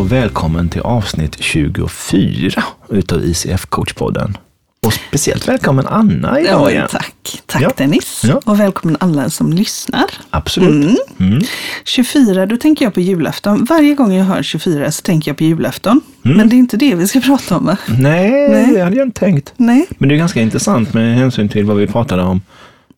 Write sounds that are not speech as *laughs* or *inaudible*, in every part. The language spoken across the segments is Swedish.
och välkommen till avsnitt 24 utav ICF Coachpodden. Och speciellt välkommen Anna idag Ja, igen. tack. Tack Ja. Dennis. Ja. Och välkommen alla som lyssnar. Absolut. Mm. 24, då tänker jag på julafton. Varje gång jag hör 24 så tänker jag på julafton. Mm. Men det är inte det vi ska *laughs* prata om va? Nej, Nej. det hade jag inte tänkt. Nej. Men det är ganska intressant med hänsyn till vad vi pratade om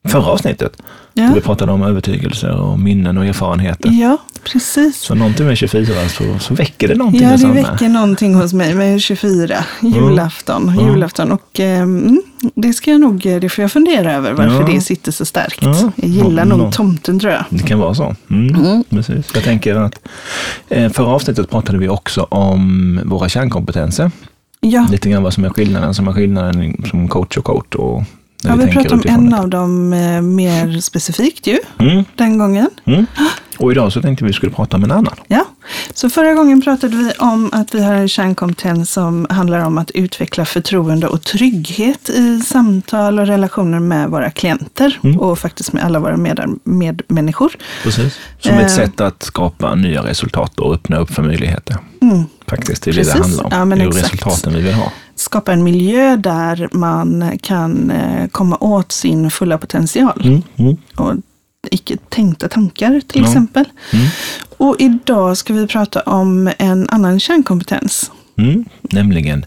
förra avsnittet. Ja, Då vi pratade om övertygelser och minnen och erfarenheter. ja precis. Så någonting med 24 så, så väcker det någonting Ja, det väcker någonting hos mig med 24. Julafton. Mm. Julafton. Och mm, det ska jag nog, det får jag fundera över varför Ja. det sitter så starkt. Ja. Jag gillar Nå- nog nå- tomten tror jag. Det kan vara så. Mm, Precis. Jag tänker att eh, förra avsnittet pratade vi också om våra kärnkompetenser. Ja, Lite grann vad som är skillnaden, som är skillnaden som coach och coach. Och ja vi pratade om en det. av dem eh, mer specifikt ju, Mm, den gången. mm. *gasps* Och idag så tänkte vi skulle prata om en annan. Ja, så förra gången pratade vi om att vi har en kärnkompetens som handlar om att utveckla förtroende och trygghet i samtal och relationer med våra klienter Mm. och faktiskt med alla våra med medmänniskor. Precis. Som Eh. ett sätt att skapa nya resultat och öppna upp för möjligheter. Mm. Faktiskt, det är det det Precis. handlar om. Ja, det är resultaten vi vill ha. Skapa en miljö där man kan eh, komma åt sin fulla potential Mm, mm, och icke tänkta tankar till Ja. exempel. mm, Och idag ska vi prata om en annan kärnkompetens. mm. Nämligen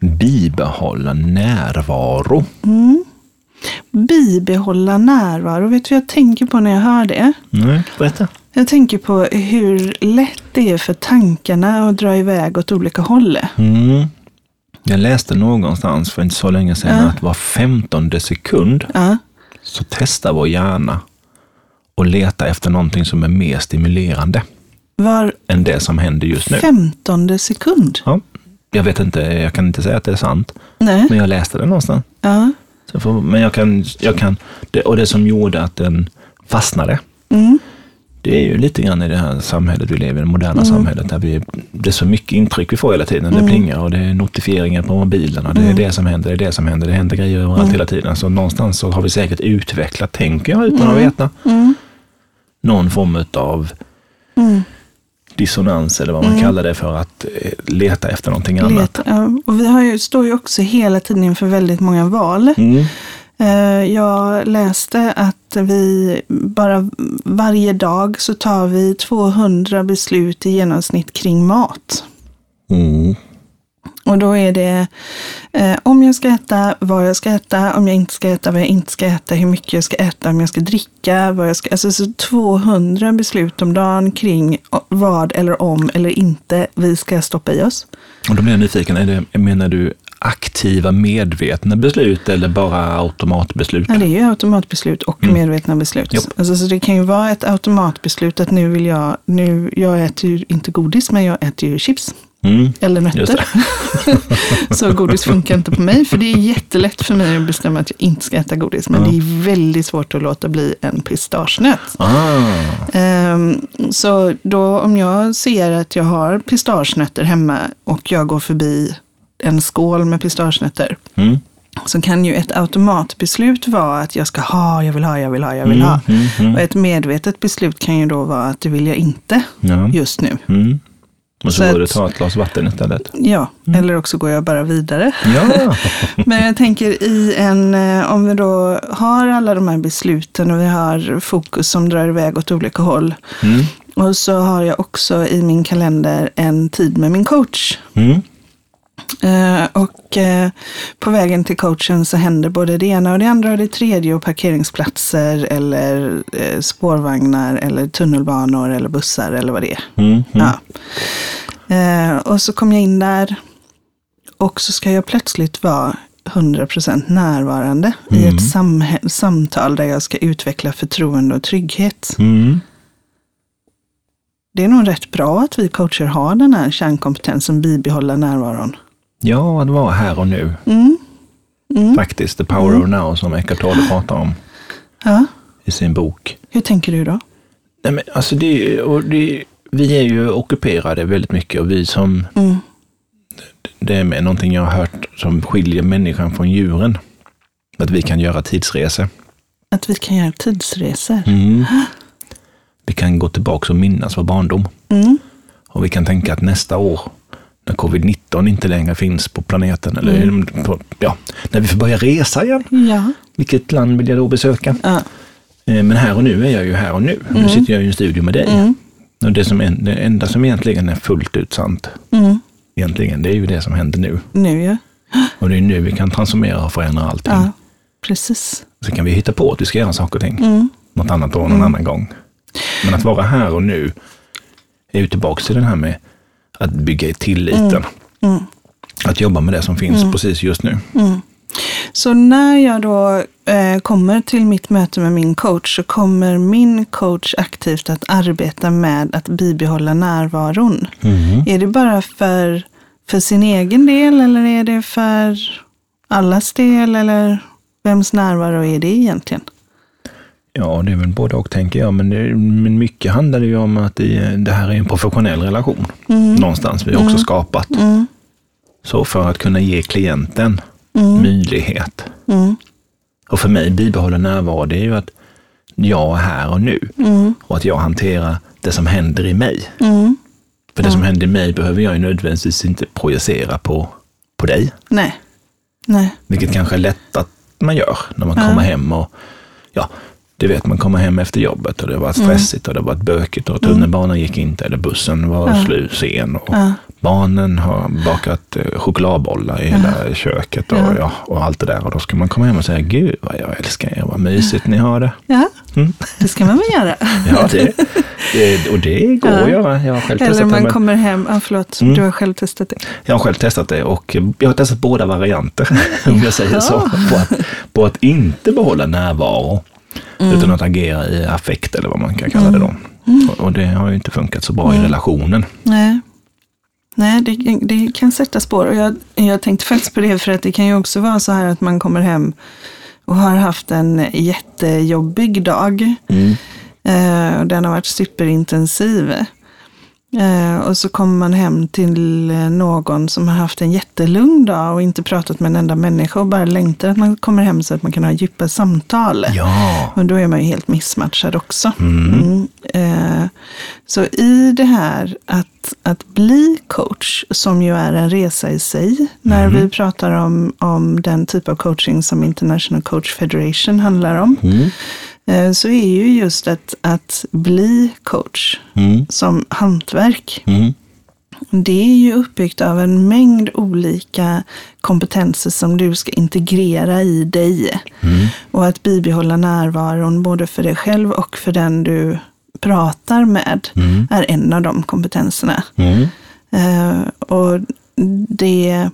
bibehålla närvaro. Mm. Bibehålla närvaro. Vet du vad jag tänker på när jag hör det? Nej, berätta. Jag tänker på hur lätt det är för tankarna att dra iväg åt olika håll. Mm. Jag läste någonstans för inte så länge sedan Ja. att var femtonde sekund Ja. så testar vår hjärna och leta efter någonting som är mer stimulerande Var än det som händer just nu. femtonde sekund. Ja. Jag vet inte, jag kan inte säga att det är sant, Nej. men jag läste det någonstans. Ja. Får, men jag kan, jag kan det, och det som gjorde att den fastnade, Mm. det är ju lite grann i det här samhället vi lever i, det moderna samhället, där vi, det är så mycket intryck vi får hela tiden. Det plingar och det är notifieringar på mobilen och det är det som händer, det är det som händer, det händer grejer överallt hela tiden. Så någonstans så har vi säkert utvecklat, tänker jag utan att veta, Mm. någon form av Mm. dissonans eller vad man kallar det för, att eh, leta efter någonting annat. Leta. Ja. Och vi har ju, står ju också hela tiden inför väldigt många val. Mm. Eh, Jag läste att vi bara varje dag så tar vi 200 beslut i genomsnitt kring mat. Mm. Och då är det eh, om jag ska äta, vad jag ska äta, om jag inte ska äta, vad jag inte ska äta, hur mycket jag ska äta, om jag ska dricka, vad jag ska... Alltså så 200 beslut om dagen kring vad eller om eller inte vi ska stoppa i oss. Och då blir jag nyfiken, är det, menar du aktiva medvetna beslut eller bara automatbeslut? Ja, det är ju automatbeslut och medvetna beslut. Alltså, så det kan ju vara ett automatbeslut att nu vill jag, nu, jag äter ju inte godis men jag äter ju chips. Mm. Eller nötter. *laughs* så godis funkar inte på mig. För det är jättelätt för mig att bestämma att jag inte ska äta godis. Men Ja. det är väldigt svårt att låta bli en pistagenöt. Ah. Ehm, så då om jag ser att jag har pistagenötter hemma och jag går förbi en skål med pistagenötter. Mm. Så kan ju ett automatbeslut vara att jag ska ha, jag vill ha, jag vill ha, jag vill ha. Mm, mm, Och ett medvetet beslut kan ju då vara att det vill jag inte Ja. just nu. Mm. Och så, Så går du ta ett glas vatten istället. Ja, eller också går jag bara vidare. Ja. *laughs* Men jag tänker i en, eh, om vi då har alla de här besluten och vi har fokus som drar iväg åt olika håll. Mm. Och så har jag också i min kalender en tid med min coach. Mm. Eh, och eh, på vägen till coachen så händer både det ena och det andra och det tredje och parkeringsplatser eller eh, spårvagnar eller tunnelbanor eller bussar eller vad det är. Mm. Mm. Ja. Och så kom jag in där och så ska jag plötsligt vara 100% närvarande i Mm. ett samhä- samtal där jag ska utveckla förtroende och trygghet. Mm. Det är nog rätt bra att vi coacher har den här kärnkompetensen, bibehålla närvaron. Ja, att vara här och nu. Mm. Mm. Faktiskt, the power of now som Eckart Tolle pratar om Ja. i sin bok. Hur tänker du då? Nej, men alltså det, och det, vi är ju ockuperade väldigt mycket och vi som, Mm. det är någonting jag har hört som skiljer människan från djuren. Att vi kan göra tidsresor. Att vi kan göra tidsresor. Mm. Vi kan gå tillbaka och minnas vår barndom. Mm. Och vi kan tänka att nästa år, när covid-19 inte längre finns på planeten, eller Mm. på, ja, när vi får börja resa igen, Ja. vilket land vill jag då besöka? Ja. Eh, Men här och nu är jag ju här och nu. Nu sitter jag i en studio med dig. Mm. Och det, som det enda som egentligen är fullt ut sant, Mm. egentligen, det är ju det som händer nu. Nu ja. Och det är nu vi kan transformera och förändra allting. Ja, precis. Så kan vi hitta på att vi ska göra saker och ting. Mm. Något annat år, någon annan gång. Men att vara här och nu är ju tillbaka till det här med att bygga i tilliten. Mm. Att jobba med det som finns precis just nu. Så när jag då eh, kommer till mitt möte med min coach så kommer min coach aktivt att arbeta med att bibehålla närvaron. Är det bara för, för sin egen del eller är det för allas del eller vems närvaro är det egentligen? Ja, det är väl både och tänker jag. Men, det, men mycket handlar ju om att det, det här är en professionell relation. Någonstans vi har också skapat. Mm. Så för att kunna ge klienten möjlighet. Mm. Och för mig bibehålla närvaro, det är ju att jag är här och nu. Mm. Och att jag hanterar det som händer i mig. Mm. För det som händer i mig behöver jag ju nödvändigtvis inte projicera på, på dig. Nej. Nej. Vilket kanske är lätt att man gör när man kommer hem och ja, du vet man kommer hem efter jobbet och det var stressigt och det var bökigt och tunnelbanan gick inte eller bussen var Ja. slu sen och Ja. barnen har bakat eh, chokladbollar i hela köket och, Ja. ja. och allt det där och då ska man komma hem och säga gud vad jag älskar er, vad mysigt ni har det. Ja, Mm. det ska man väl göra. Ja, det, det, och det går Ja. att göra. Jag har själv Eller testat det. man men- kommer hem, ja, förlåt, Mm. du har själv testat det. Jag har själv testat det och jag har testat båda varianter, *laughs* om jag säger så. På att, på att inte behålla närvaro, Mm. utan att agera i affekt eller vad man kan kalla det då. Mm. Och, och det har ju inte funkat så bra i relationen. Nej, Nej det, det kan sätta spår. Och jag, jag tänkte faktiskt på det, för att det kan ju också vara så här att man kommer hem och har haft en jättejobbig dag. Mm. Eh, och den har varit superintensiv. Eh, och så kommer man hem till eh, någon som har haft en jättelugn dag och inte pratat med en enda människa och bara längtar att man kommer hem så att man kan ha djupa samtal. Ja, Och då är man ju helt missmatchad också. Mm. Mm. Eh, så i det här att, att bli coach, som ju är en resa i sig, när Mm. vi pratar om, om den typ av coaching som International Coach Federation handlar om, Mm. Så är ju just att, att bli coach Mm. som hantverk. Mm. Det är ju uppbyggt av en mängd olika kompetenser som du ska integrera i dig. Mm. Och att bibehålla närvaron både för dig själv och för den du pratar med Mm. är en av de kompetenserna. Eh, och det, eh,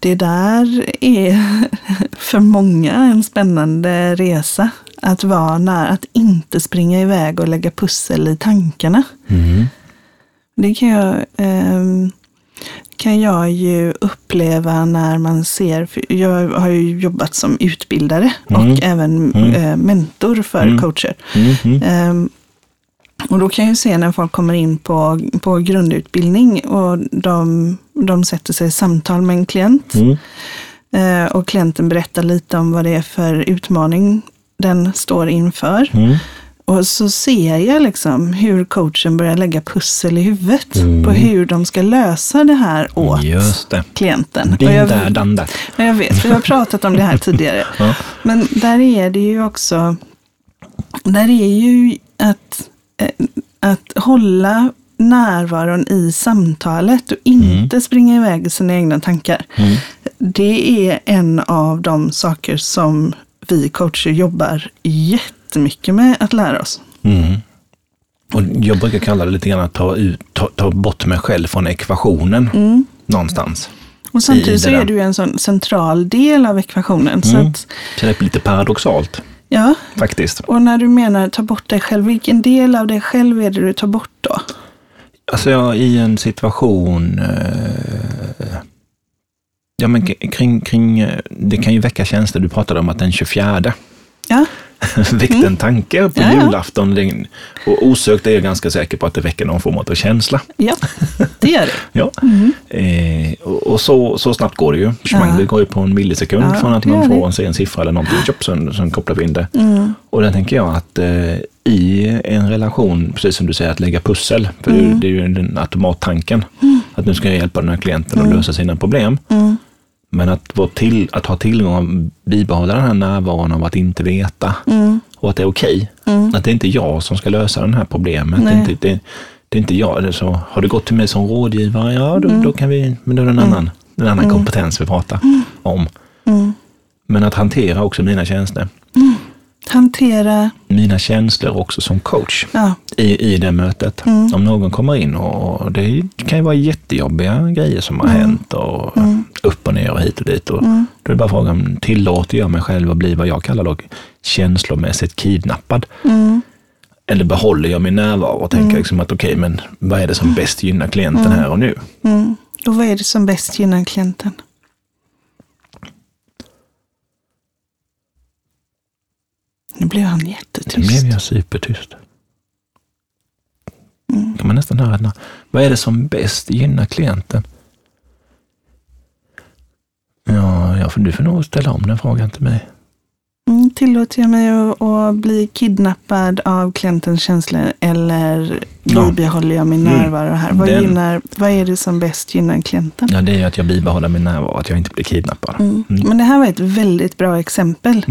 det där är *laughs* för många en spännande resa. Att vara nära, att inte springa iväg och lägga pussel i tankarna. Mm. Det kan jag, ehm, kan jag ju uppleva när man ser, jag har ju jobbat som utbildare Mm. och även Mm. eh, mentor för Mm. coacher. Och då kan jag ju se när folk kommer in på, på grundutbildning och de, de sätter sig i samtal med en klient. Mm. Eh, och klienten berättar lite om vad det är för utmaning den står inför. Mm. Och så ser jag liksom hur coachen börjar lägga pussel i huvudet Mm. på hur de ska lösa det här åt det. klienten. Din Och jag, där, dan där. Ja, jag vet, jag har pratat om det här tidigare. *laughs* Ja. Men där är det ju också, där är ju att, att hålla närvaron i samtalet och inte springa iväg i sina egna tankar. Mm. Det är en av de saker som vi coacher jobbar jättemycket med att lära oss. Mm. Och jag brukar kalla det lite grann att ta, ut, ta, ta bort mig själv från ekvationen Mm. någonstans. Och samtidigt så är du en sån central del av ekvationen. Så Mm. att, det är lite paradoxalt ja, faktiskt. och när du menar ta bort dig själv, vilken del av dig själv är det du tar bort då? Alltså jag, i en situation, eh, ja men kring, kring, eh, det kan ju väcka känslor. Du pratade om att den 24 Ja, *laughs* väckte en tanke på Ja, julafton. Och osökt är jag ganska säker på att det väcker någon form av känsla. Ja, det gör det. *laughs* Ja. Eh, och så, så snabbt går det ju. Schmang. Det går ju på en millisekund Ja, från att man får en, se en siffra eller någonting. Tjopp, sen, sen kopplar vi in det. Mm. Och där tänker jag att eh, i en relation, precis som du säger, att lägga pussel. För det är ju- Mm. det är ju den automattanken. Att nu ska jag hjälpa den här klienten att lösa sina problem. Mm. Men att, vara till, att ha tillgång, bibehålla den här närvaron av att inte veta. Mm. Och att det är okej. Att det är inte jag som ska lösa det här problemet. Det är, Nej. inte, det, det är inte jag. Det är så, har du gått till mig som rådgivare, ja då, då kan vi, men då är det en annan, en annan kompetens vi pratar om. Mm. Men att hantera också mina känslor. Hantera, Mina känslor också som coach ja, i, i det mötet. Om någon kommer in och, det kan ju vara jättejobbiga grejer som har hänt och upp och ner och hit och dit. Och Då är det bara frågan, tillåter jag mig själv att bli vad jag kallar då känslomässigt kidnappad? mm. Eller behåller jag min närvaro och tänker liksom att okej, men vad är det som bäst gynnar klienten här och nu? Mm. Och vad är det som bäst gynnar klienten? Nu blev han Nu jättetyst. blev jag supertyst. Kan man nästan höra den. Vad är det som bäst gynnar klienten? Ja, jag får, du får nog ställa om den frågan till mig. Mm, tillåter jag mig att, att bli kidnappad av klientens känslor eller Ja. bibehåller jag min Mm. närvaro här? Vad, Den- gynnar, vad är det som bäst gynnar klienten? Ja, det är ju att jag bibehåller min närvaro, att jag inte blir kidnappad. Mm. Mm. Men det här var ett väldigt bra exempel.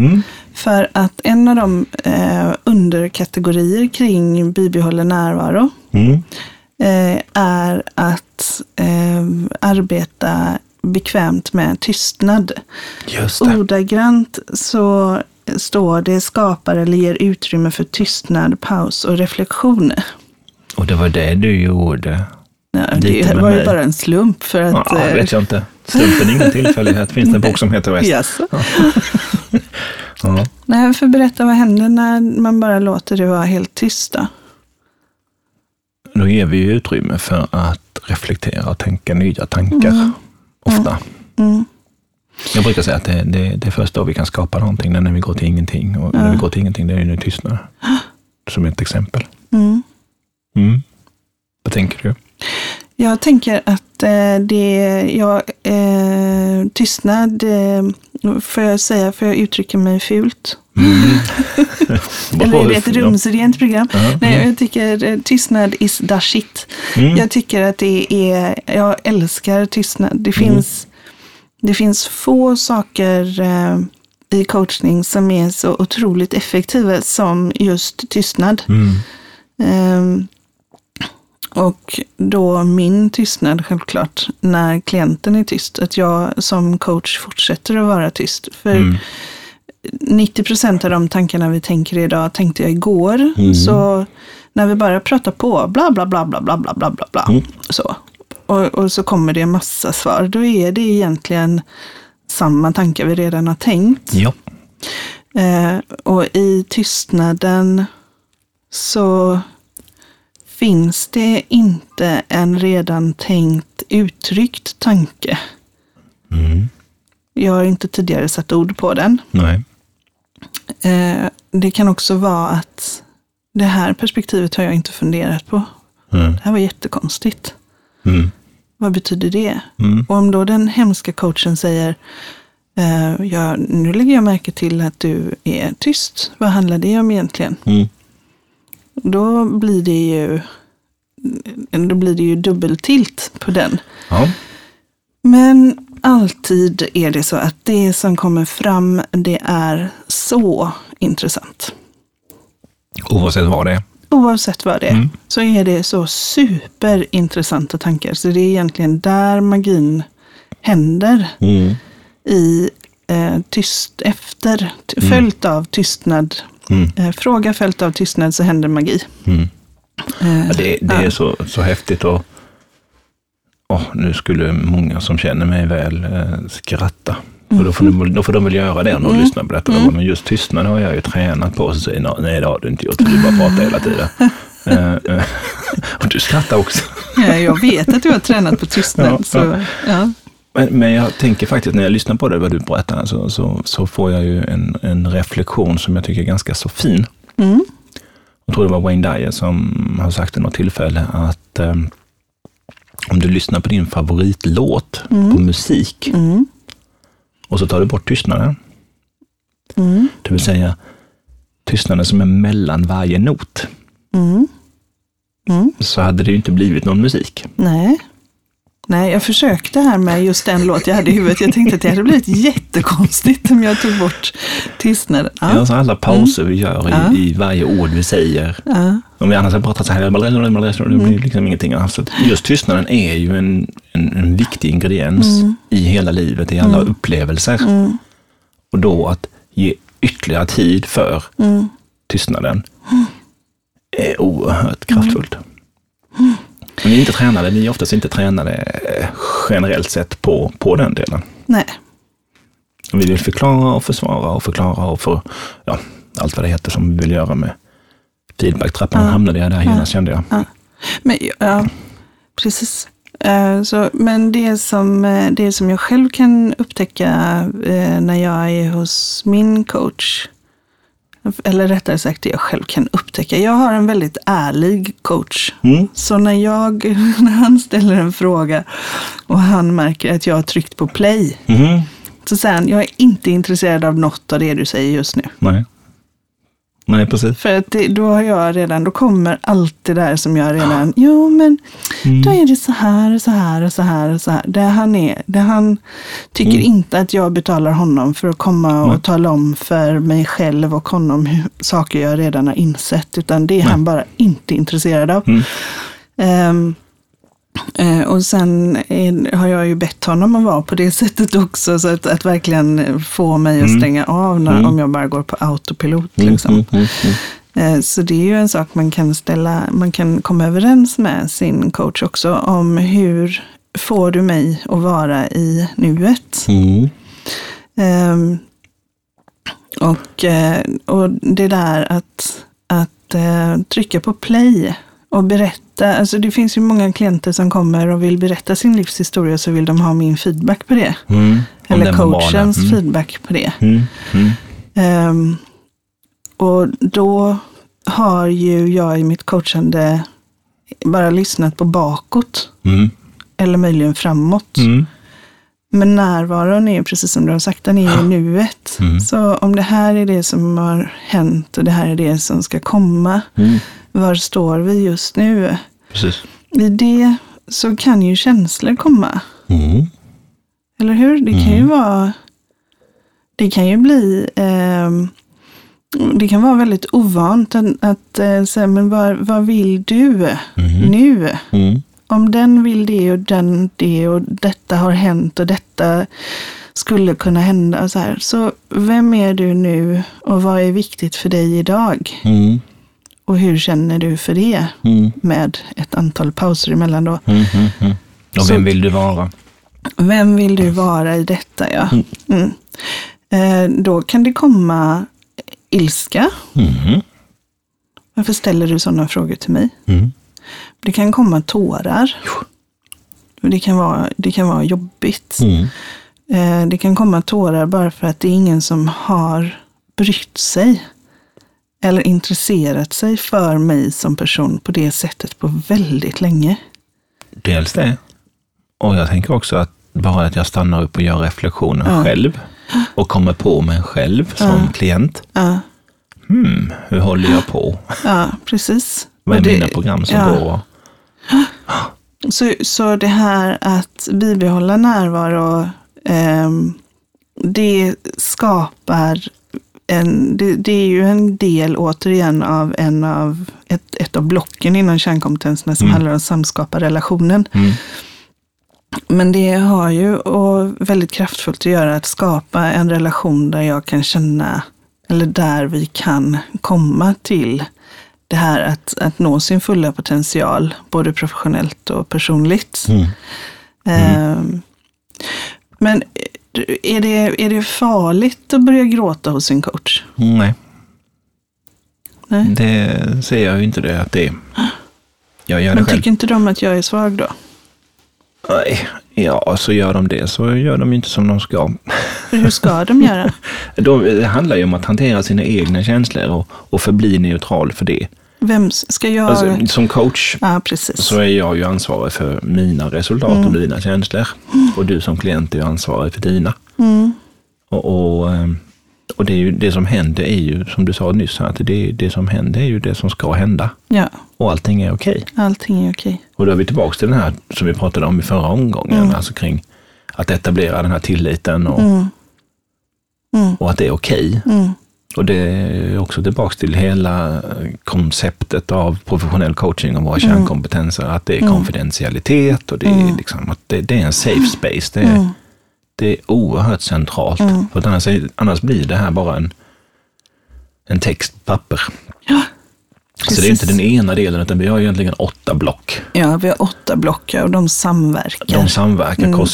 För att en av de eh, underkategorier kring bibehåller närvaro Mm. eh, är att eh, arbeta bekvämt med tystnad. Just det. Ordagrant så står det skapar eller ger utrymme för tystnad, paus och reflektion. Och det var det du gjorde. Ja, det var ju bara en slump för att... Ja, eh, vet jag inte. Slumpen är ingen tillfällighet. Finns det en bok som heter *laughs* West? jaså? Ja. *laughs* Nej, för berätta vad händer när man bara låter det vara helt tyst då? Då ger vi utrymme för att reflektera och tänka nya tankar. Ofta. Mm. Jag brukar säga att det, det, det är först då vi kan skapa någonting, när vi går till ingenting. Och när vi går till ingenting, det är ju när tystnar. *gasps* Som ett exempel. Mm. Mm. Vad tänker du? Jag tänker att eh, det, jag, eh, tystnad, eh, får jag säga, får jag uttrycka mig fult? *laughs* Eller är det ett rumsrent program? Ja. Nej, jag tycker eh, tystnad is the shit. Mm. Jag tycker att det är, jag älskar tystnad. Det finns, det finns få saker eh, i coachning som är så otroligt effektiva som just tystnad. Mm. Och då min tystnad självklart när klienten är tyst. Att jag som coach fortsätter att vara tyst. För Mm. 90 procent av de tankarna vi tänker idag tänkte jag igår. Mm. Så när vi bara pratar på, bla bla bla bla bla bla bla bla bla. Mm. Så. Och, och så kommer det en massa svar. Då är det egentligen samma tankar vi redan har tänkt. Ja. Eh, och i tystnaden så finns det inte en redan tänkt uttryckt tanke. Mm. Jag har inte tidigare satt ord på den. Nej. Eh, det kan också vara att det här perspektivet har jag inte funderat på. Mm. Det här var jättekonstigt. Mm. Vad betyder det? Mm. Och om då den hemska coachen säger eh, ja, nu lägger jag märke till att du är tyst. Vad handlar det om egentligen? Mm. Då blir det ju då blir det ju dubbeltilt på den. Ja. Men alltid är det så att det som kommer fram, det är så intressant. Oavsett vad det är. Oavsett vad det är, Mm. så är det så superintressanta tankar. Så det är egentligen där magin händer. Mm. I eh, tyst efter, t- följt av tystnad. Mm. Eh, fråga följt av tystnad så händer magi. Mm. Eh, Ja, det det är så, så häftigt och åh, nu skulle många som känner mig väl eh, skratta. För då, får de, då får de väl göra det om de lyssnar på detta. Men just tystnad har jag ju tränat på. Så säger nej det har du inte gjort, du bara pratar hela tiden. *laughs* Eh, eh, *laughs* och du skrattar också. Ja, jag vet att du har tränat på tystnad. Ja, så, ja. Men, men jag tänker faktiskt när jag lyssnar på det, vad du berättar, så, så, så får jag ju en, en reflektion som jag tycker är ganska så fin. Mm. Jag tror det var Wayne Dyer som har sagt i något tillfälle att eh, om du lyssnar på din favoritlåt på musik Mm. och så tar du bort tystnaden, Mm. det vill säga tystnaden som är mellan varje not, Mm. Mm. så hade det ju inte blivit någon musik. Nej. Nej, jag försökte här med just den låt jag hade i huvudet. Jag tänkte att det hade blivit jättekonstigt om jag tog bort tystnaden. Ja. Alltså alla pauser vi gör i, Ja. i varje ord vi säger. Ja. Om vi annars hade pratat så här, det blir liksom ingenting. Alltså, just tystnaden är ju en, en, en viktig ingrediens i hela livet, i alla upplevelser. Mm. Och då att ge ytterligare tid för Mm. tystnaden är oerhört kraftfullt. Vi är inte tränade, vi är oftast inte tränade eh, generellt sett på, på den delen. Nej. Vi vill förklara och försvara och förklara och för, ja, allt vad det heter som vi vill göra med feedbacktrappan. Ja. hamnade jag där Ja. genast kände jag. Ja. Men, ja, precis. Eh, Så, men det som, eh, det som jag själv kan upptäcka när jag är hos min coach, eller rättare sagt det jag själv kan upptäcka. Jag har en väldigt ärlig coach. Mm. Så när, jag, *laughs* när han ställer en fråga och han märker att jag har tryckt på play, Mhm. så säger han, jag är inte intresserad av något av det du säger just nu. Nej. Nej, precis. För att det, då har jag redan, då kommer allt det där som jag redan, jo men då är det så här och så här och så här och så här. Det han, är, det han tycker inte att jag betalar honom för att komma och tala om för mig själv och honom hur, saker jag redan har insett. Utan det är han bara inte intresserad av. Mm. Eh, och sen är, har jag ju bett honom att vara på det *laughs* sättet också. Så att, att verkligen få mig att stänga av när, om jag bara går på autopilot. Liksom. Mm, mm, mm. Eh, Så det är ju en sak man kan ställa, man kan komma överens med sin coach också om hur får du mig att vara i nuet. Mm. Ehm, och, eh, och det där att, att eh, trycka på play och berätta. Alltså det finns ju många klienter som kommer och vill berätta sin livshistoria så vill de ha min feedback på det. Mm. Eller coachens Mm. feedback på det. Ehm, och då har ju jag i mitt coachande bara lyssnat på bakåt. Mm. Eller möjligen framåt. Men närvaron är ju precis som du har sagt, den är ju nuet. Mm. Så om det här är det som har hänt och det här är det som ska komma. Mm. Var står vi just nu? Precis. I det så kan ju känslor komma. Mm. Eller hur? Det kan ju vara... Det kan ju bli... ehm, det kan vara väldigt ovant att, att eh, säga, men vad, vad vill du nu? Mm. Om den vill det och den det och detta har hänt och detta skulle kunna hända. Så, här. så vem är du nu och vad är viktigt för dig idag? Mm. Och hur känner du för det? Mm. Med ett antal pauser emellan då. Mm. Mm. Mm. Och vem vill du vara? Vem vill du vara i detta? Ja. Mm. Eh, då kan det komma ilska. Mm. Varför ställer du sådana frågor till mig? Mm. Det kan komma tårar. Det kan vara, det kan vara jobbigt. Mm. Eh, det kan komma tårar bara för att det är ingen som har brytt sig. Eller intresserat sig för mig som person på det sättet på väldigt länge. Dels det. Och jag tänker också att bara att jag stannar upp och gör reflektionen Ja. själv och kommer på mig själv som klient. Ja, Hmm, hur håller jag på? ja precis. Vad är det- mina program som ja. går? Så, så det här att bibehålla närvaro, ehm, det skapar en, det, det är ju en del återigen av en av ett, ett av blocken inom kärnkompetenserna som handlar om samskapa relationen. Mm. Men det har ju och väldigt kraftfullt att göra att skapa en relation där jag kan känna, eller där vi kan komma till det här att, att nå sin fulla potential, både professionellt och personligt. Mm. Ehm, men är det, är det farligt att börja gråta hos sin coach? Nej, Nej. det ser jag ju inte det att det är. Jag gör det Men själv. tycker inte de att jag är svag då? Nej, ja, så gör de det så gör de ju inte som de ska. Hur ska de göra? *laughs* Det handlar ju om att hantera sina egna känslor och, och förbli neutral för det. Vem ska jag... Alltså, som coach ja, så är jag ju ansvarig för mina resultat och mina känslor. Och du som klient är ansvarig för dina. Mm. Och, och, ehm, och det, är ju, det som händer är ju, som du sa nyss, att det, det som händer är ju det som ska hända. Ja, Och allting är okej. allting är okej. Och då är vi tillbaka till den här som vi pratade om i förra omgången, alltså kring att etablera den här tilliten och, Mm. Mm. och att det är okej. Mm. Och det är också tillbaka till hela konceptet av professionell coaching och våra Mm. kärnkompetenser. Att det är konfidentialitet och det är, liksom, att det, det är en safe space. Det är, Mm. det är oerhört centralt. För att annars, annars blir det här bara en, en text på papper. Ja, Så det är inte den ena delen, utan vi har egentligen åtta block. ja, vi har åtta block och de samverkar. De samverkar, kors-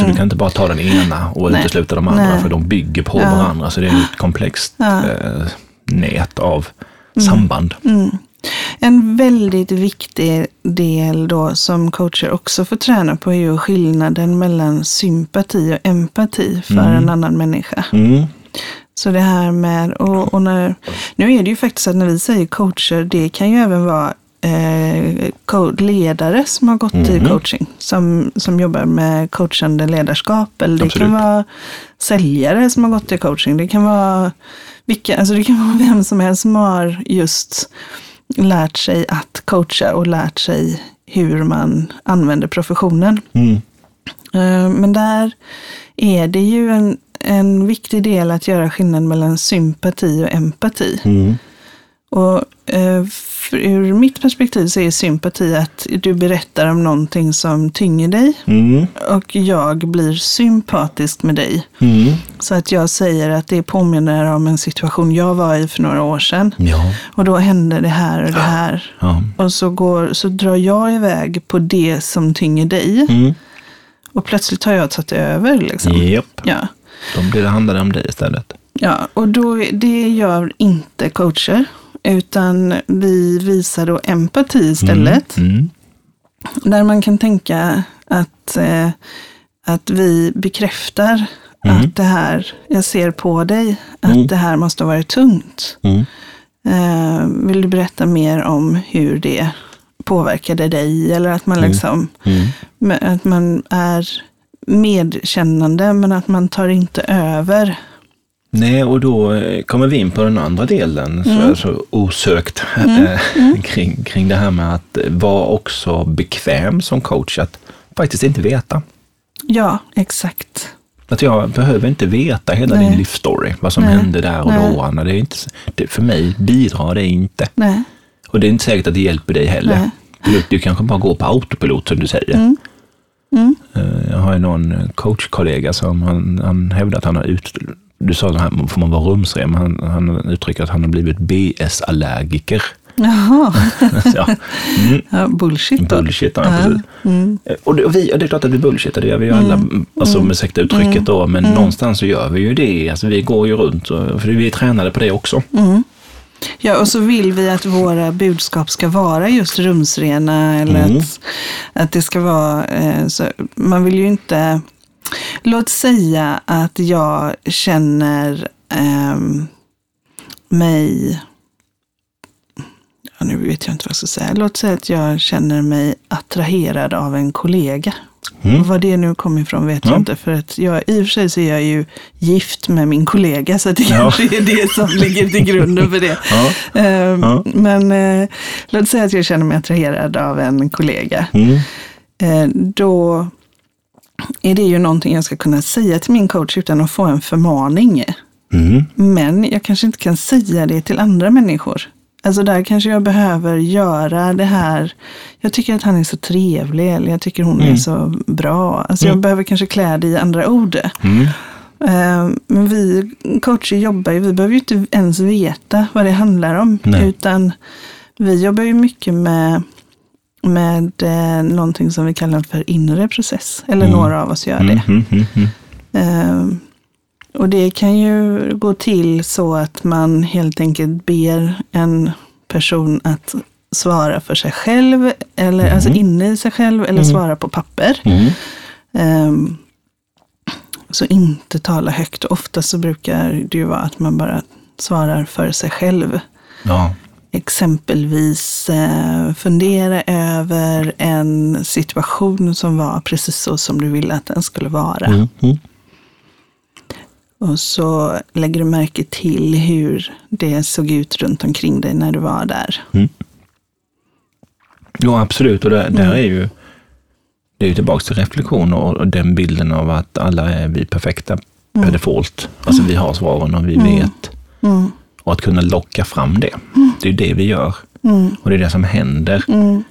så du kan inte bara ta den ena och Mm. Nej. utesluta de andra, Nej. för de bygger på Ja. varandra. Så det är ett komplext Ja. eh, nät av Mm. samband. En väldigt viktig del då som coacher också får träna på är ju skillnaden mellan sympati och empati för en annan människa. Mm. Så det här med, och, och när, nu är det ju faktiskt att när vi säger coacher, det kan ju även vara eh, ledare som har gått i coaching, som, som jobbar med coachande ledarskap. Eller det Absolut. kan vara säljare som har gått i coaching. Det kan vara, vilka, alltså det kan *laughs* vara vem som helst som har just lärt sig att coacha och lärt sig hur man använder professionen. Mm. Eh, Men där är det ju en, en viktig del att göra skillnad mellan sympati och empati. Mm. Och eh, ur mitt perspektiv så är sympati att du berättar om någonting som tynger dig Mm. och jag blir sympatisk med dig. Mm. Så att jag säger att det påminner om en situation jag var i för några år sedan. Ja. Och då hände det här och det här. ja. Och så, går, så drar jag iväg på det som tynger dig. Mm. Och plötsligt har jag tagit över. Liksom. Japp. Ja. Då blir det handlar om dig istället. Ja, och då, det gör inte coacher. Utan vi visar då empati istället. Mm. Där man kan tänka att, eh, att vi bekräftar Mm. att det här, jag ser på dig, att Mm. det här måste ha varit tungt. Mm. Eh, vill du berätta mer om hur det påverkade dig? Eller att man liksom, Mm. men att man är medkännande men att man tar inte över. Nej, och då eh, kommer vi in på den andra delen, så, Mm. så osökt, *laughs* eh, kring, kring det här med att vara också bekväm som coach, att faktiskt inte veta. Ja, exakt. Att jag behöver inte veta hela Nej. din livsstory, vad som Nej. hände där och Nej. då. Anna. Det är inte, det, för mig bidrar det inte. Nej. Och det är inte säkert att det hjälper dig heller. Du, du kanske bara går på autopilot som du säger. Mm. Mm. Eh, Jag har ju någon coachkollega som han, han hävdar att han har ut... Du sa att får man vara rumsren, men han, han uttrycker att han har blivit BS-allergiker. Jaha, *laughs* ja. mm, ja, bullshit bullshit, ja, Ja. precis. Mm. Eh, Och det, och vi, och det är klart att vi bullshittar, det gör vi ju alla, alltså med ursäkta uttrycket då, men någonstans så gör vi ju det. Alltså vi går ju runt, och, för vi är tränade på det också. Ja, och så vill vi att våra budskap ska vara just rumsrena. Eller Mm. att, att det ska vara, eh, så, man vill ju inte, låt säga att jag känner ehm, mig, ja, nu vet jag inte vad jag ska säga, låt säga att jag känner mig attraherad av en kollega. Mm. Var det nu kommer ifrån vet Ja. jag inte. För att jag, i och för sig så är jag ju gift med min kollega. Så det Ja. kanske är det som *laughs* ligger till grunden för det. Ja. Ehm, Ja. Men eh, låt säga att jag känner mig attraherad av en kollega. Mm. Eh, då är det ju någonting jag ska kunna säga till min coach utan att få en förmaning. Mm. Men jag kanske inte kan säga det till andra människor. Alltså där kanske jag behöver göra det här. Jag tycker att han är så trevlig eller jag tycker hon är Mm. så bra. Alltså jag Mm. behöver kanske klä det i andra ord. Mm. Eh, Men vi coacher jobbar ju, vi behöver ju inte ens veta vad det handlar om. Nej. Utan vi jobbar ju mycket med, med eh, någonting som vi kallar för inre process. Eller Mm. några av oss gör Mm. det. Mm. Mm. Mm. Och det kan ju gå till så att man helt enkelt ber en person att svara för sig själv, eller alltså inne i sig själv, eller svara på papper. Mm. Ehm, så inte tala högt. Ofta så brukar det ju vara att man bara svarar för sig själv. Ja. Exempelvis eh, fundera över en situation som var precis så som du ville att den skulle vara. Mm. Mm. Och så lägger du märke till hur det såg ut runt omkring dig när du var där. Jo, absolut. Och det, där är ju, det är ju tillbaka till reflektion och, den bilden av att alla är vi perfekta per default. Alltså vi har svaren och vi vet. Mm. Och att kunna locka fram det. Det är ju det vi gör. Mm. Och det är det som händer Mm.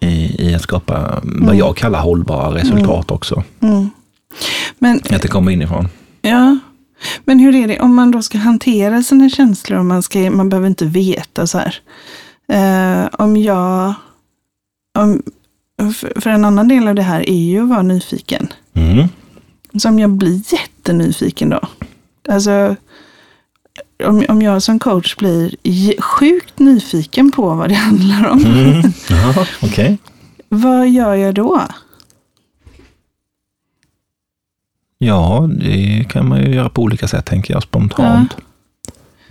i, i att skapa vad jag kallar hållbara resultat också. Mm. Men Att det kommer inifrån. Ja, men hur är det om man då ska hantera sina känslor? och Man, ska, man behöver inte veta så här. Eh, om jag... Om, för en annan del av det här är ju att vara nyfiken. Mm. Så om jag blir jättenyfiken då. Alltså, om, om jag som coach blir sjukt nyfiken på vad det *laughs* handlar om. Mm. Ja, okej. Vad gör jag då? Ja, det kan man ju göra på olika sätt, tänker jag, spontant.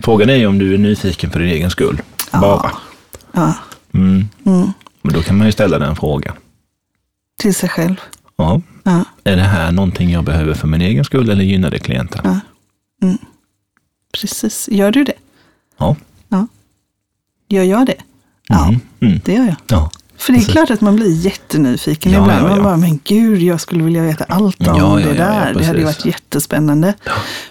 Frågan är ju om du är nyfiken för din egen skull. Ja. Bara. Ja, Mm. mm, Men då kan man ju ställa den frågan. till sig själv. Ja. Ja. Är det här någonting jag behöver för min egen skull eller gynnar det klienten? Ja. Mm. Precis. Gör du det? Ja. Gör jag det? Ja, Mm. Mm. det gör jag. Ja. För det är klart att man blir jättenyfiken Ja, ibland. ja, Man ja. bara, men gud, jag skulle vilja veta allt om Ja, det där. det hade ju varit jättespännande.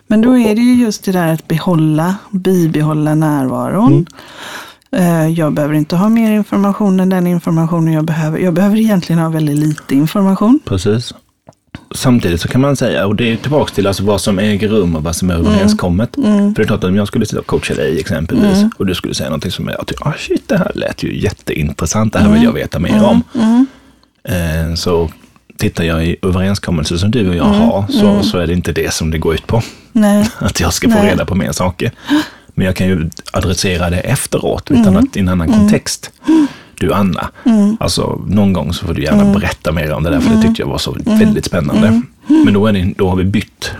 Men då är det ju just det där att behålla, bibehålla närvaron. Mm. Eh, Jag behöver inte ha mer information än den informationen jag behöver. Jag behöver egentligen ha väldigt lite information. Precis. Samtidigt så kan man säga, och det är tillbaka till alltså vad som äger rum och vad som är överenskommet. Mm. För det är klart att om jag skulle sitta och coacha dig exempelvis och du skulle säga någonting som jag tycker, ah, shit, det här lät ju jätteintressant, det här vill jag veta mer om. Mm. Eh, Så tittar jag i överenskommelser som du och jag Mm. har, så, så är det inte det som det går ut på. Nej. *laughs* Att jag ska få Nej. reda på mer saker. Men jag kan ju adressera det efteråt, utan Mm. att i en annan kontext. Du Anna, alltså någon gång så får du gärna Mm. berätta mer om det där, för det tyckte jag var så väldigt spännande. Men då, är det, då har vi bytt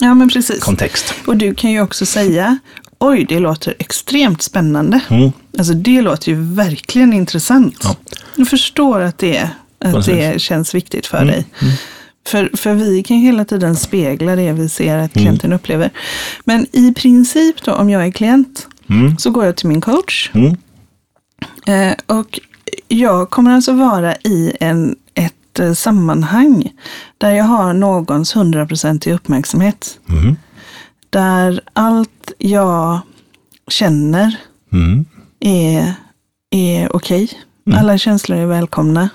Ja, men precis. kontext. Och du kan ju också säga, oj, det låter extremt spännande. Mm. Alltså det låter ju verkligen intressant. Ja. Jag förstår att det, att Precis. det känns viktigt för Mm, dig. För, för vi kan hela tiden spegla det vi ser att Mm. klienten upplever. Men i princip då, om jag är klient, Mm. så går jag till min coach. Mm. Eh, och jag kommer alltså vara i en, ett eh, sammanhang där jag har någons hundraprocentiga uppmärksamhet. Mm. Där allt jag känner Mm. är, är okej. Alla känslor är välkomna.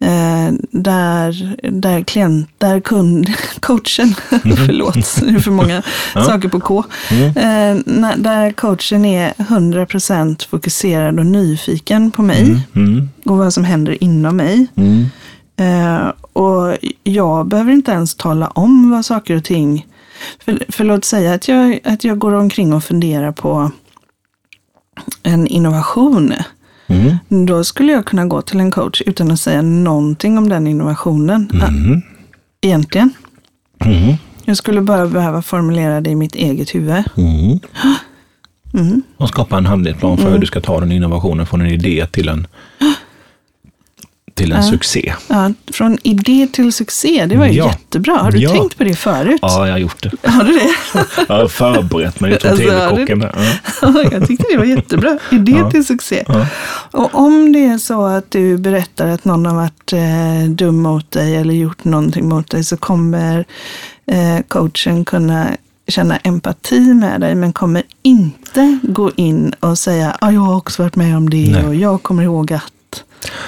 Mm. Eh, där, där klient, där kund, *laughs* coachen, förlåt, nu är för många *laughs* saker på K. Eh, när, där coachen är 100% fokuserad och nyfiken på mig Mm. och vad som händer inom mig. Mm. Eh, och jag behöver inte ens tala om vad saker och ting... För, för låt säga att jag, att jag går omkring och funderar på en innovation. Mm. Då skulle jag kunna gå till en coach utan att säga någonting om den innovationen. Mm. Egentligen. Mm. Jag skulle bara behöva formulera det i mitt eget huvud. Mm. *gasps* Mm. Och skapa en handlingsplan för hur du ska ta den innovationen från en idé till en, *gasps* till en succé. Ja, från idé till succé, det var ju Ja. jättebra. Har du Ja. tänkt på det förut? Ja, jag har gjort det. Har du det? *laughs* Jag har förberett mig. Jag Alltså, TV-kocken. *laughs* Ja. jag tyckte det var jättebra. Idé Ja. till succé. Ja. Och om det är så att du berättar att någon har varit eh, dum mot dig eller gjort någonting mot dig så kommer eh, coachen kunna känna empati med dig men kommer inte gå in och säga ah, jag har också varit med om det Nej. och jag kommer ihåg att.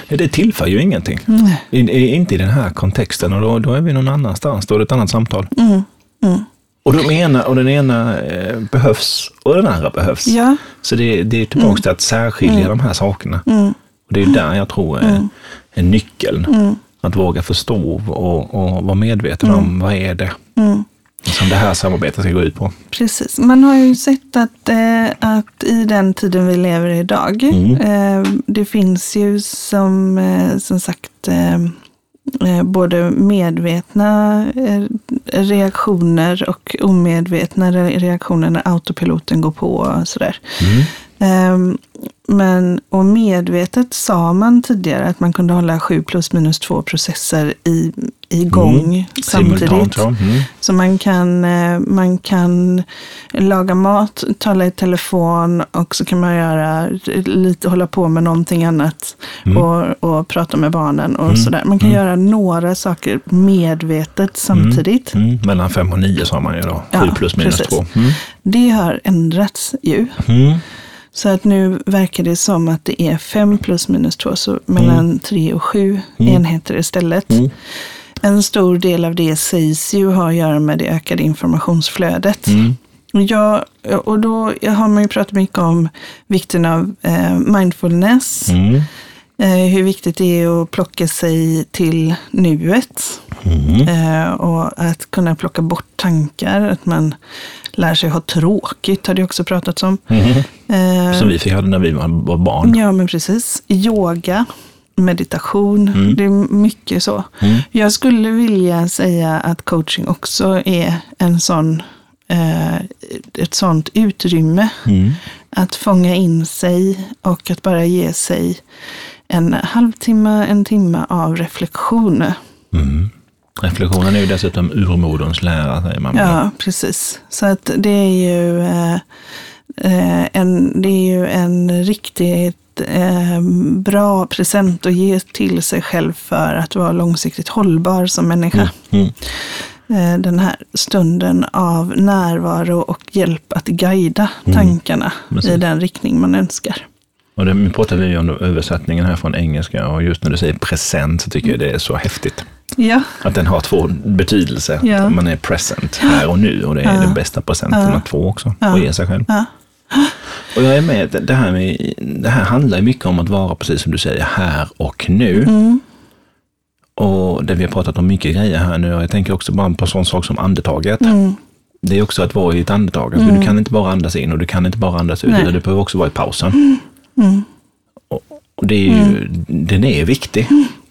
Ja, det tillför ju ingenting. Nej. I, inte i den här kontexten och då, då är vi någon annanstans. Då är det ett annat samtal. Mm. Mm. Och, de ena, och den ena eh, behövs och den andra behövs. Ja. Så det, det är tillbaka till att särskilja de här sakerna. Mm. Och det är där jag tror är, är nyckeln. Mm. Att våga förstå och, och vara medveten om vad är det. Som det här samarbetet ska gå ut på. Precis. Man har ju sett att, eh, att i den tiden vi lever idag, Mm. eh, det finns ju som, eh, som sagt eh, eh, både medvetna eh, reaktioner och omedvetna re- reaktioner när autopiloten går på och sådär. Mm. Men, och medvetet sa man tidigare att man kunde hålla sju plus minus två processer i, igång samtidigt. Simultant, ja. Mm. Så man kan, eh, man kan laga mat, tala i telefon och så kan man göra lite, hålla på med någonting annat och, och prata med barnen och sådär. Man kan göra några saker medvetet samtidigt. Mm. Mellan fem och nio sa man ju då. Sju Ja, plus minus precis. två. Mm. Det har ändrats ju. Mm. Så att nu verkar det som att det är fem plus minus två, så mellan tre och sju enheter istället. Mm. En stor del av det sägs ju ha att göra med det ökade informationsflödet. Mm. Och, jag, och då har man ju pratat mycket om vikten av eh, mindfulness. Mm. Eh, hur viktigt det är att plocka sig till nuet. Mm. Eh, och att kunna plocka bort tankar. Att man lär sig ha tråkigt har det också pratats om. Mm. Eh, Som vi fick ha när vi var barn. Ja, men precis. Yoga, meditation, Mm. det är mycket så. Mm. Jag skulle vilja säga att coaching också är en sån, eh, ett sånt utrymme Mm. att fånga in sig och att bara ge sig en halvtimme, en timme av reflektion. Mm. Reflektionen är ju dessutom urmoderns lära, säger man. Ja, precis. Så att det är ju, eh, eh, en, det är ju en riktigt eh, bra present att ge till sig själv för att vara långsiktigt hållbar som människa. Mm. Eh, den här stunden av närvaro och hjälp att guida tankarna i Precis. den riktning man önskar. Och det, nu pratar vi ju om översättningen här från engelska och just när du säger present så tycker jag det är så häftigt. Ja, Att den har två betydelser. Ja. Man är present här och nu och det är den bästa presenten att få också. Och ge sig själv. Ja. Och jag är med, det- här, med, det här handlar mycket om att vara, precis som du säger, här och nu. Mm. Och det vi har pratat om mycket grejer här nu. Och jag tänker också bara på en sån sak som andetaget. Mm. Det är också att vara i ett andetag. Alltså, Du kan inte bara andas in och du kan inte bara andas ut. Utan du behöver också vara i pausen. Mm. Och, och det är ju, den är viktig.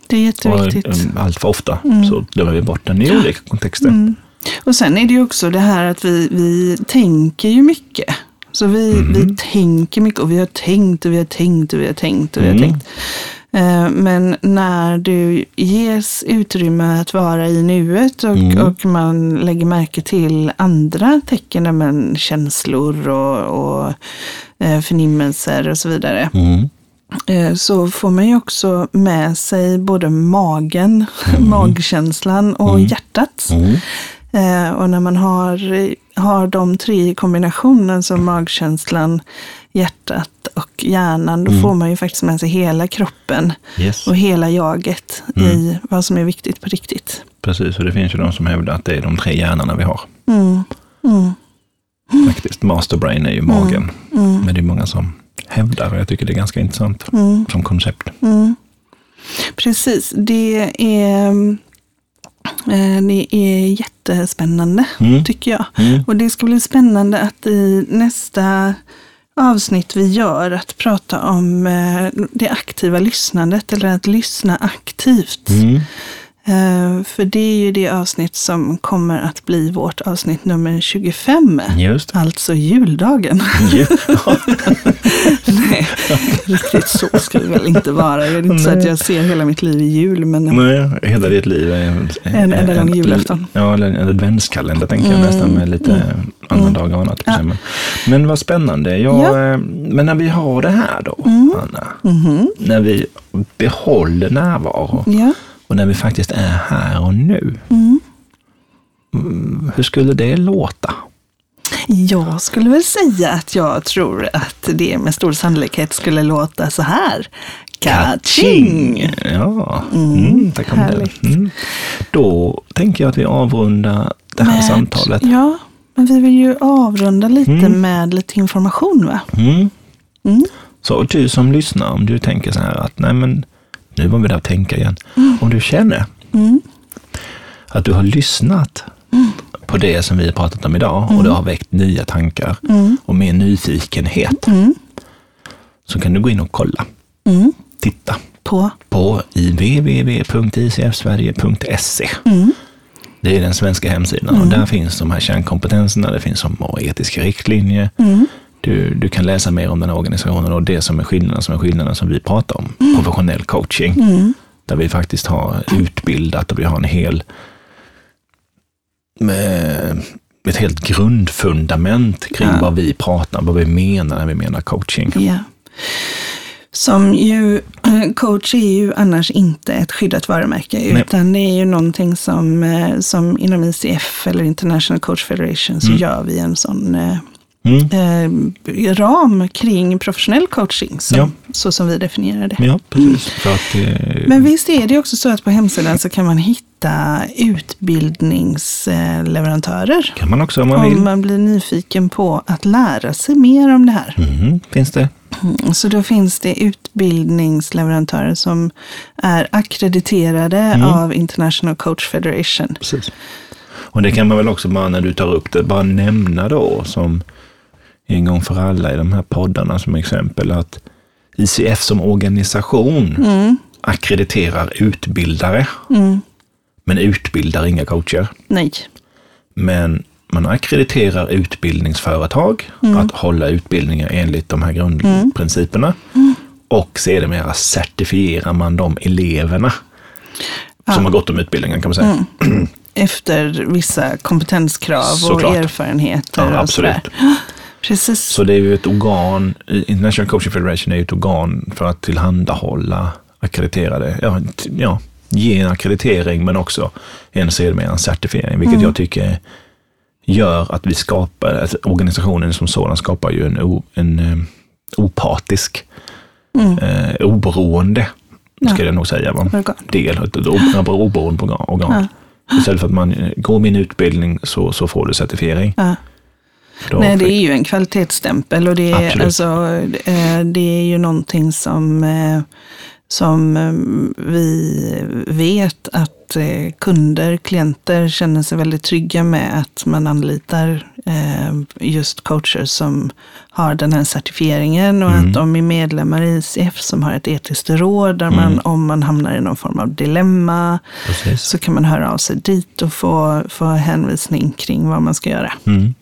det är jätteviktigt. Och, um, allt för ofta så glömmer vi bort den i olika kontexter. Och sen är det ju också det här att vi, vi tänker ju mycket. Så vi, vi tänker mycket och vi har tänkt och vi har tänkt och vi har tänkt och vi har Mm. tänkt. Eh, Men när du ges utrymme att vara i nuet och, Mm. och man lägger märke till andra tecken, men känslor och, och eh, förnimmelser och så vidare. Mm. Eh, så får man ju också med sig både magen, *laughs* magkänslan och hjärtat. Mm. Eh, och när man har, har de tre i kombinationen, så magkänslan, hjärtat och hjärnan, då får man ju faktiskt med sig hela kroppen Yes. och hela jaget i vad som är viktigt på riktigt. Precis, och det finns ju de som hävdar att det är de tre hjärnorna vi har. Mm. Mm. Faktiskt, masterbrain är ju magen. Mm. Men det är många som hävdar och jag tycker det är ganska intressant Mm. som koncept. Mm. Precis, det är, eh, det är jättespännande Mm. tycker jag. Mm. Och det ska bli spännande att i nästa avsnitt vi gör att prata om eh, det aktiva lyssnandet eller att lyssna aktivt. Mm. Eh, För det är ju det avsnitt som kommer att bli vårt avsnitt nummer 25. Just Alltså juldagen. Ja. *laughs* Nej, riktigt så ska det väl inte vara. Det är inte så att jag ser hela mitt liv i jul, men Nej, hela ditt liv är en, En enda lång julafton. Ja, eller en adventskalender tänker jag nästan med lite andra dagar och annat. Men, men vad spännande. Jag, Ja. eh, Men när vi har det här då, Anna. Mhm. När vi behåller närvaro ja. Och när vi faktiskt är här och nu. Mm. Mm, Hur skulle det låta? Jag skulle väl säga att jag tror att det med stor sannolikhet skulle låta så här. Kaching! Ja, mm, där kom härligt. det. Mm. Då tänker jag att vi avrundar det här Med- samtalet. Ja, men vi vill ju avrunda lite Mm. med lite information va? Mm. Mm. Så du som lyssnar, om du tänker så här att nej men nu var vi där att tänka igen. Om du känner Mm. att du har lyssnat på det som vi har pratat om idag Mm. och det har väckt nya tankar och mer nyfikenhet Mm. så kan du gå in och kolla, Mm. titta På. på i www.icfsverige.se. Mm. Det är den svenska hemsidan och där finns de här kärnkompetenserna, det finns som etiska riktlinjer. Mm. Du, du kan läsa mer om den här organisationen och det som är skillnaden som är skillnaden som vi pratar om, professionell coaching. Mm. Där vi faktiskt har utbildat och vi har en hel med ett helt grundfundament kring Ja. vad vi pratar, vad vi menar när vi menar coaching. Ja. Som ju, *clears throat* coach är ju annars inte ett skyddat varumärke, Nej. utan det är ju någonting som, eh, som inom ICF eller International Coach Federation så gör vi en sån eh, Mm. eh, ram kring professionell coaching, som, Ja. så som vi definierar det. Ja, precis. För att, eh, Men visst är det också så att på hemsidan så kan man hitta utbildningsleverantörer. kan man också om man vill. Om man blir nyfiken på att lära sig mer om det här. Mhm, finns det. Mm, Så då finns det utbildningsleverantörer som är akkrediterade av International Coach Federation. Precis. Och det kan man väl också bara när du tar upp det, bara nämna då som en gång för alla i de här poddarna som exempel att ICF som organisation Mm. akkrediterar utbildare, men utbildar inga coacher. Nej. Men man akkrediterar utbildningsföretag att hålla utbildningar enligt de här grundprinciperna. Och sedermera certifierar man de eleverna som har gått de utbildningarna kan man säga. Efter vissa kompetenskrav Såklart. och erfarenheter. Ja, och absolut. sådär. Precis. Så det är ju ett organ, International Coaching Federation är ju ett organ för att tillhandahålla akkrediterade, ja, ja ge en akkreditering men också en sedermera en certifiering, vilket jag tycker gör att vi skapar, alltså organisationen som sådan skapar ju en, o, en eh, opartisk, eh, oberoende, ska jag nog säga, va? Organ. del, ett, oberoende organ. organ. Istället för att man eh, går min utbildning så, så får du certifiering. Ja. Nej, det är ju en kvalitetstämpel och det är, Absolut. alltså, eh, det är ju någonting som, eh, som eh, vi vet att eh, kunder, klienter känner sig väldigt trygga med att man anlitar eh, just coacher som har den här certifieringen och att de är medlemmar i ICF som har ett etiskt råd där man, om man hamnar i någon form av dilemma, Precis. så kan man höra av sig dit och få, få hänvisning kring vad man ska göra. Mm.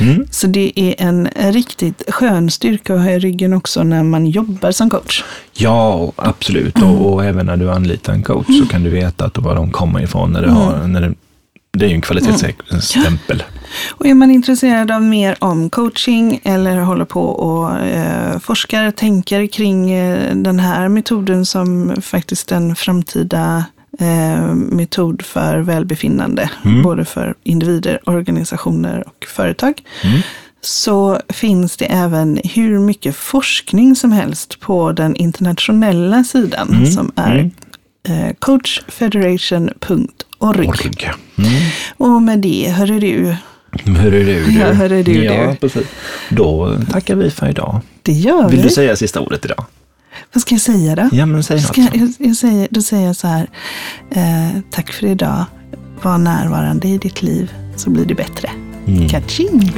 Mm. Så det är en riktigt skön styrka att ha i ryggen också när man jobbar som coach. Ja, absolut. Mm. Och, och även när du anlitar en coach så kan du veta att var de kommer ifrån. När du Mm. har, när det, det är ju en kvalitetsstämpel. Och är man intresserad av mer om coaching eller håller på och eh, forskar, tänker kring eh, den här metoden som faktiskt en framtida eh, metod för välbefinnande, både för individer, organisationer och företag. så finns det även hur mycket forskning som helst på den internationella sidan som är eh, coachfederation.org. Org. Mm. Och med det, hörru du, Hur är du? *laughs* Ja, är du, Ja, du? precis. Då tackar vi för idag. det gör Vill vi. du säga sista ordet idag? Vad ska jag säga då? Ja, men säg Ska jag, jag säger, då säger jag så här, eh, tack för idag, var närvarande i ditt liv så blir det bättre. Mm. Kaching!